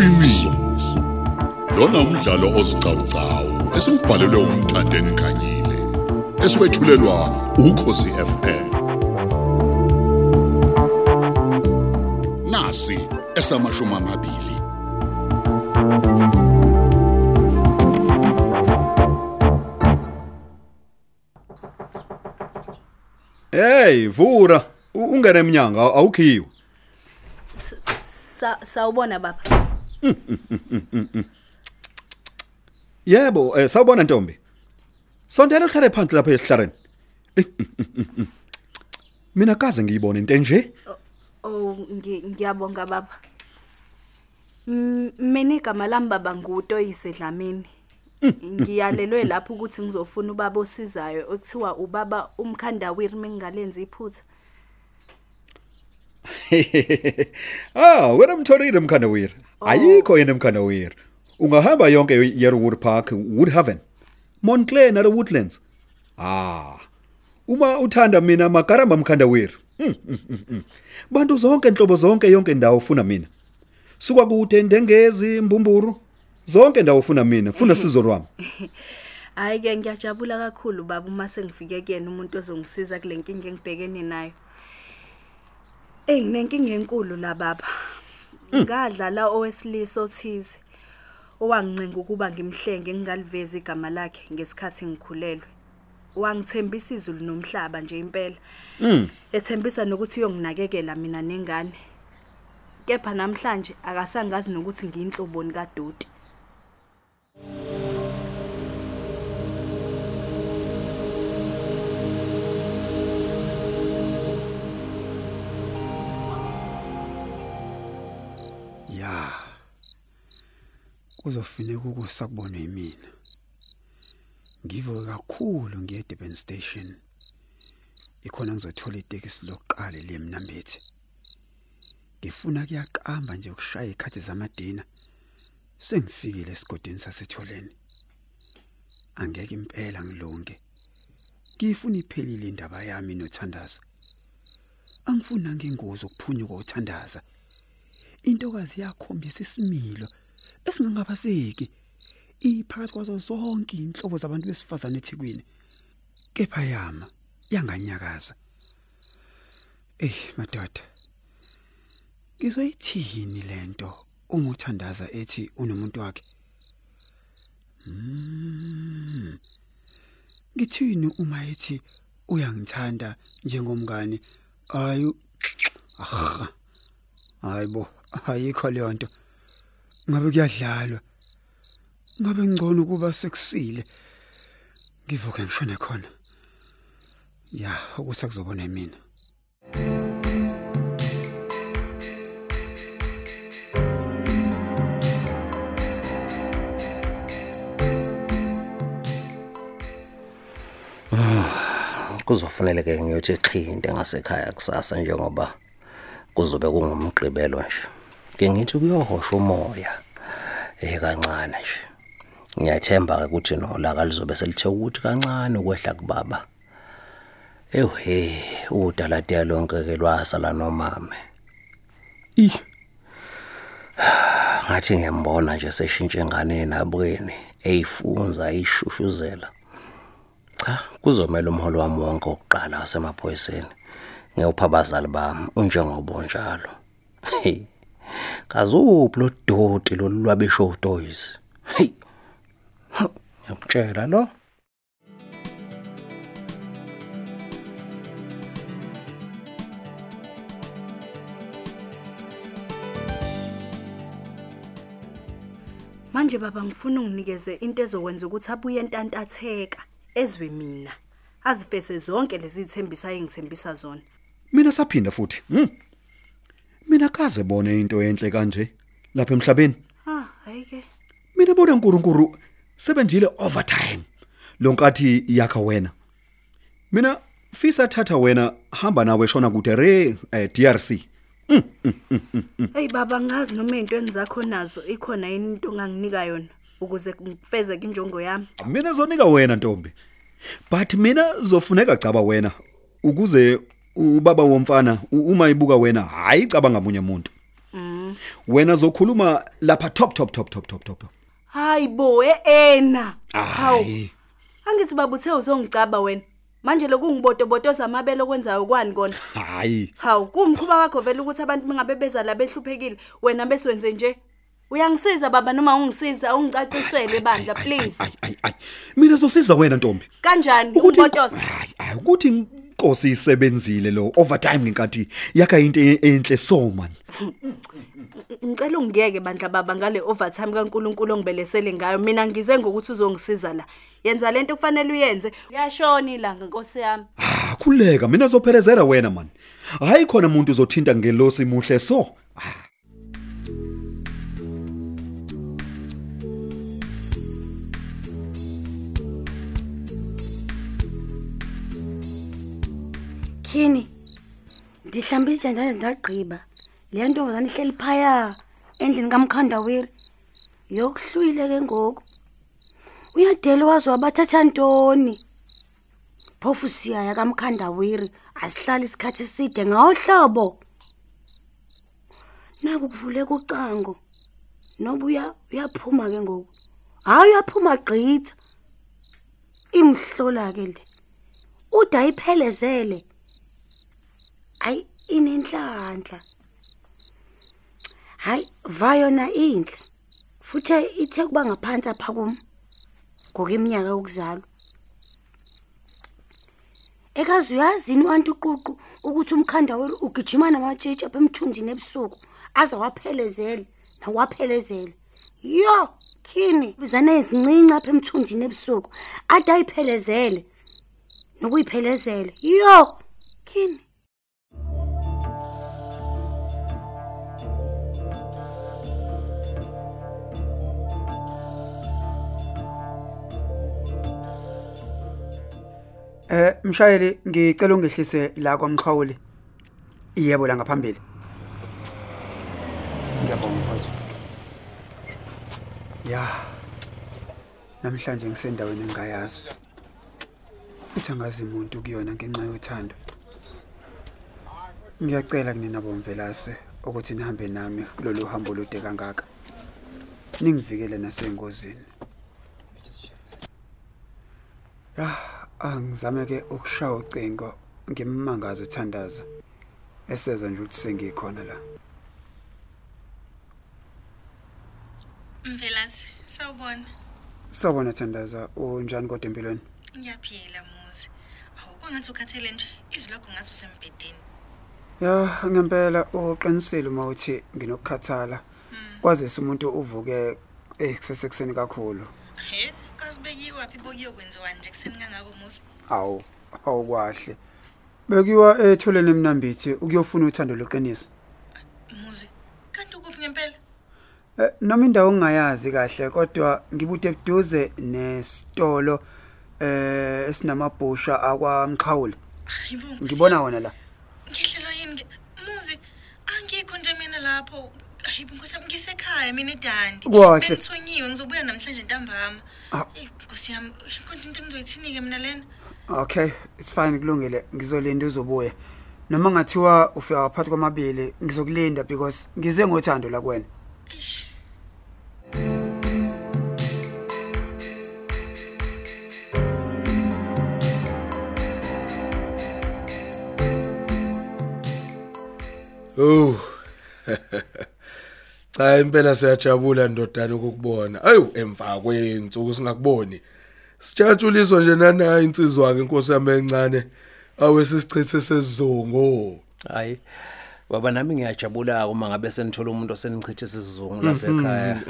iqiniso lona umdlalo ozicawucawu esibhalelwe umthandeni khanyile eswetshulelwa ukhosi FM nasi esamashumi amabili Hey, vura. U- Ungene eminyango aw- awukhiwe. Sa sawubona baba. Yebo, eh sawubona Ntombi. Sondela uhlale phansi lapha esihlareni. Eh, Mina kaze ngiyibone into enje. Oh ngi- ngiyabonga baba. M- Mina igama lami baba nguToyise Dlamini. Ngiyalelwe lapho ukuthi ngizofuna ubaba osizayo ekuthiwa ubaba umkhandawiri mengalenza iphutha. Ah, wena mtholile mkhandawiri. Ayikho yena mkhandawiri. Ungahamba yonke Yerewood Park, Woodhaven, Montclair na Woodlands. Ah. Uma uthanda mina magaramba mkhandawiri. Hmm, hmm, hmm, hmm. Bantu zonke inhlobo zonke yonke indawo ufuna mina. Suka kude ndengezi mbumburu. Zonke indawo ufuna mina, funa sizo lwami. Hayi ke ngiyajabula kakhulu baba uma sengifike kuyena umuntu ozongisiza kule nkinga engibhekene nayo. Ey nginenkinga enkulu la baba. Ngadlala owesilisa othize owangincenga ukuba ngimhlenge ngingalivezi igama lakhe ngesikhathi ngikhulelwe. Wangithembisa izulu nomhlaba nje impela. Mm. Ethembisa nokuthi uyonginakekela mina nengane. Kepha namhlanje akasangazi nokuthi ngiyinhloboni kaDoti. Kuzofuneka ukusakubona yimina. Ngivuke kakhulu ngiye Durban station. Ikhona ngizothola itekisi lokuqala le mnambethi. Ngifuna kuyaqamba nje ukushaya ikhathi zamadina. Sengifikile esigodini sasetholeni. Angeke impela ngilonge. Ngifuna iphelile indaba yami nothandaza. Angifuna ngengozi ukuphunyuka uthandaza. intokazi yakhombisa isimilo esingangabaseki iphakathi kwazo zonke inhlobo zabantu besifazane eThekwini kepha yama yanganyakaza. Eh madoda ngizoyithini lento uma uthandaza ethi unomuntu wakhe? Mm ngithini uma ethi uyangithanda njengomngane ayu ah hayibo ayikho leyo nto. Ngabe kuyadlalwa? Ngabe ngcono kuba sekusile? Ngivuke ngishone khona. Ya ukuthi akuzobona mina kuzofaneleke ngiyothi xhinte ngasekhaya kusasa njengoba kuzobe kungumgqibelo nje. Ke ngithi kuyohosha umoya. Eh kancane nje. Ngiyathemba ke ukuthi nolaka lizobe selithe ukuthi kancane ukwehla kubaba. Ewe udalatiya lonke ke lwasala nomame. Ih! Ngathi ngiyambona nje seshintshe ingane nabweni eyifunza eyishushuzela cha kuzomela umholo wami wonke oqala wasemaphoyiseni ngiyopha abazali bami unjengobo njalo hey kazuphi lo doti lo lwabisho toys hey ngiyakutshela lo Manje baba ngifuna unginikeze into ezokwenza ukuthi abuye entantatheka ezwe mina. Azifese zonke lezi zithembiso ayengithembisa zona. Mina saphinda futhi. Hm. Mina kaze bone into enhle kanje lapha emhlabeni. Ah, hayike. Mina bona uNkulunkulu sebenzile overtime. Lonkathi yakha wena. Mina fisa thatha wena hamba nawe shona kude re eh, DRC. Hey baba ngazi noma into engizakho nazo ikhona yini into onganginika yona ukuze ngifeze injongo yami. Mina zonika wena Ntombi. But mina zofuneka caba wena ukuze ubaba womfana u- uma ibuka wena hayi cabanga munye umuntu. Mm. wena zokhuluma lapha top top top top top top. Hayi bo ena. Hawu. hayi angithi baba uthe uzongicaba wena. Manje lokungibotobotoza amabele okwenzayo kwani kona? Hayi hawu kumkhuba wakho vele ukuthi abantu bengabe beza la behluphekile wena bese wenze nje? Uyangisiza baba noma ungisiza? Ungicacisele bandla please. ay ay ay. Mina zosiza wena ntombi. Kanjani? Ukuthi ungibotoza. Hayi hayi ukuthi inkosi isebenzile lo overtime ngenkathi yakha into e- enhle so man. Ngicela ungiyeke bandla baba ngale overtime kaNkuluNkulu ongibelesele ngayo. Mina ngize ngokuthi uzongisiza la. Yenza lento kufanele uyenze. Yashona ilanga nkosi yami. Ah khuleka. Mina zophelezela wena man. Hayi khona umuntu uzothinta ngelosi muhle so. Ah, Khini. Ndihlamba ijanjana ndagqiba. Le ntombazana ihleli phaya endlini kaMkhandawiri. Yokuhlwile ke ngoku. Uyadela wazi wabathatha ntoni? Phofu siyaya kaMkhandawiri asihlali isikhathi eside ngawhlobo. Naku kuvuleka ucango. Nobuya uyaphuma ke ngoku. Hayi uyaphuma gqitha. Imhlola ke le. Uda ayiphelezele. Hayi inenhlanhla. Hayi va yona inhle. Futhe ithe kuba ngaphansi apha kum. Ngokeminyaka yokuzalwa. Ekazi uyazini wantu uququ ukuthi umkhanda welu ugijima namatshitshi apha emthunzini ebusuku aza waphelezele nawaphelezele. Yo, khini bizana ezincinci apha emthunzini ebusuku ade ayiphelezele. Nokuyiphelezele. Yo, khini Eh mshayeli ngicela ungehlise la kwamqhawuli. Yebo la ngaphambili. Ngiyabonga mfowethu. Ya. Namhlanje ngisendaweni engayazi. Futhi angazi umuntu kuyona ngenxa yothando. Ngiyacela kunina bomvelase ukuthi nihambe nami kulolu hambo olude kangaka. Ningivikele nasengozini. Ya, angizame ke ukushaya ucingo ngimmangaza uthandaza. Eseza nje ukuthi sengikhona la. Mvelase, sawubona. Sawubona Thandaza, unjani kodwa empilweni? Ngiyaphila muzi. Awu kwangathi ukhathele nje, izwi lakho ngathi usembedeni. Ya, ngempela uqinisile uma uthi nginokukhathala. Kwazise umuntu uvuke ekusesekuseni kakhulu. He, kazibekiwe waphi bokuyokwenziwa nje kuseni kangako muzi? Awu, awukwahle. Bekiwa etholeni emnambithi ukuyofuna uthando loqiniso. Muzi. Kanti ukuphi ngempela? Eh, noma indawo ngingayazi kahle kodwa ngibude eduze nesitolo eh esinamabhusha akwamqhawuli. Hayibo. Ngibona wona la. Ngihlelwa yini ke? Muzi, angikho nje mina lapho. Hayibo Nkosi yami ngisekhaya mina eDandi. Kwahle. Bengithonyiwe ngizobuya namhlanje ntambama. Ah. Eh, Nkosi yami, konke into engizoyithini ke mina lena? Okay, it's fine kulungile. Ngizolinda uzobuya. Noma ngathiwa ufika phakathi kwamabili, ngizokulinda because ngize ngothando la kuwena. Eish. Oh. Cha impela siyajabula ndodana ukukubona. Ayu emva kwensuku singakuboni. Sijatshuliswa nje nanayi insizwa yakhe inkosi yami encane. Awesisichithe sesizungu. hayi baba nami ngiyajabula uma ngabe senithola umuntu osenichithe isizungu lapha ekhaya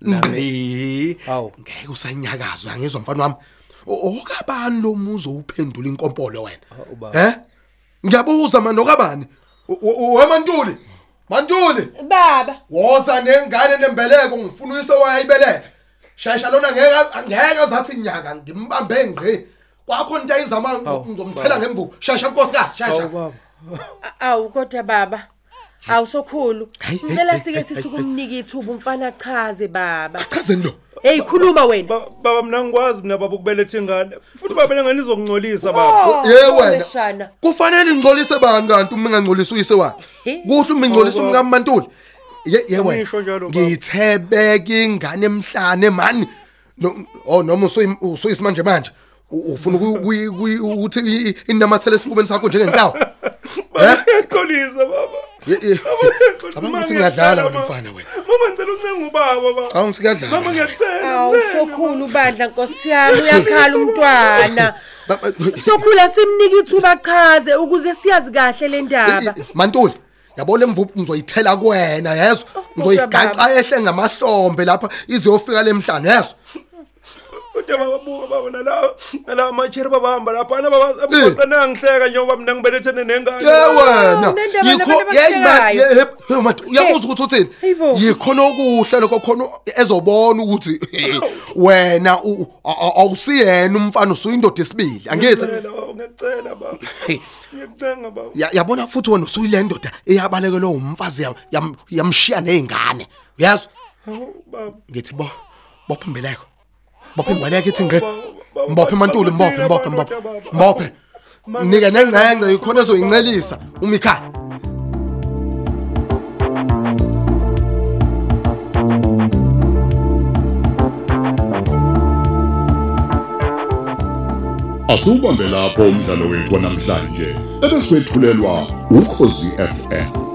Nami Awu. ngeke usanyakazwa ngizwa mfana wami. Okabani lo muzo uphendula inkompolo wena? Eh? Ngiyabuza manje okabani? Wemantuli. Mantuli. Baba, Woza nengane nembeleko ngifuna uyise wayibelethe. Shayisha lona ngeke ngeke azathi nyaka ngimbambe ngqi. Kwakho into ayizama ngizomthela ngemvubu. Shayisha nkosikazi, shayisha. awu kodwa baba. Awusokhulu. Ngicela hayi, sike hayi, sithi kumnika ithuba umfana achaze baba. Chazeni lo. Hey khuluma wena. Ba- baba mina ngikwazi mina baba ukubeletha ingane futhi baba lengane izokungcolisa baba Oh, Ye wena. weshana. Kufanele ingcolise bani kanti uma ngangcolisa uyise wakhe? He? Kuhle uma ingcolisa Oh, umka Mantuli. ye ye wena Angisho njalo, baba. ngithebeka ingane emhlane man no oh noma usuyi- usuyisimanje manje U- ufuna ukuyi- ukuyi- ukuyi- ukuthi i- inamathele esifubeni sakho njengenkawu eh Ngiyaqolisa baba. Ye- ye- cabanga ukuthi ngiyadlala wena mfana wena. Mama ngicela uncenga ubaba baba. cabanga ukuthi kuyadlala Mama ngiyacela. awu sokhulu bandla nkosi yami uyakhala umntwana. Ba- ba- sokhula simnika ithuba chaze ukuze siyazi kahle le ndaba. mantuli yabo le mvubu ngizoyithela kuwena yezwa ngizoyigaxa ehle ngamahlombe lapha iziyofika lemhlanje yezwa Kodwa baba buka baba nala nala macheri babahamba lapha baba abaqana ngihleka njengoba mina ngibelethene nengane. ye wena. Nendaba yikho nabantu yeyi ma- abahlekayo. ye- he- he, matu- uyabuza ukuthi uthini yikhona okuhle lokho khona ezobona ukuthi wena awusiyena umfana usuyindoda esibili angithi Ngiyacela baba ngiyacela baba. Yabona futhi wena usuyile ndoda eyabalekelwe umfazi yam- yam- yamshiya nezingane baba. ngithi bo bopha imbeleko bopha imbeleko ithi ngqe mbophe mantuli mbophe mbophe mbophe mbophe nike nengcengce ikhona ezoyincelisa umikhaya Asubambe lapho umdlalo wethu namhlanje ebeswetshulelwa ukhozi FM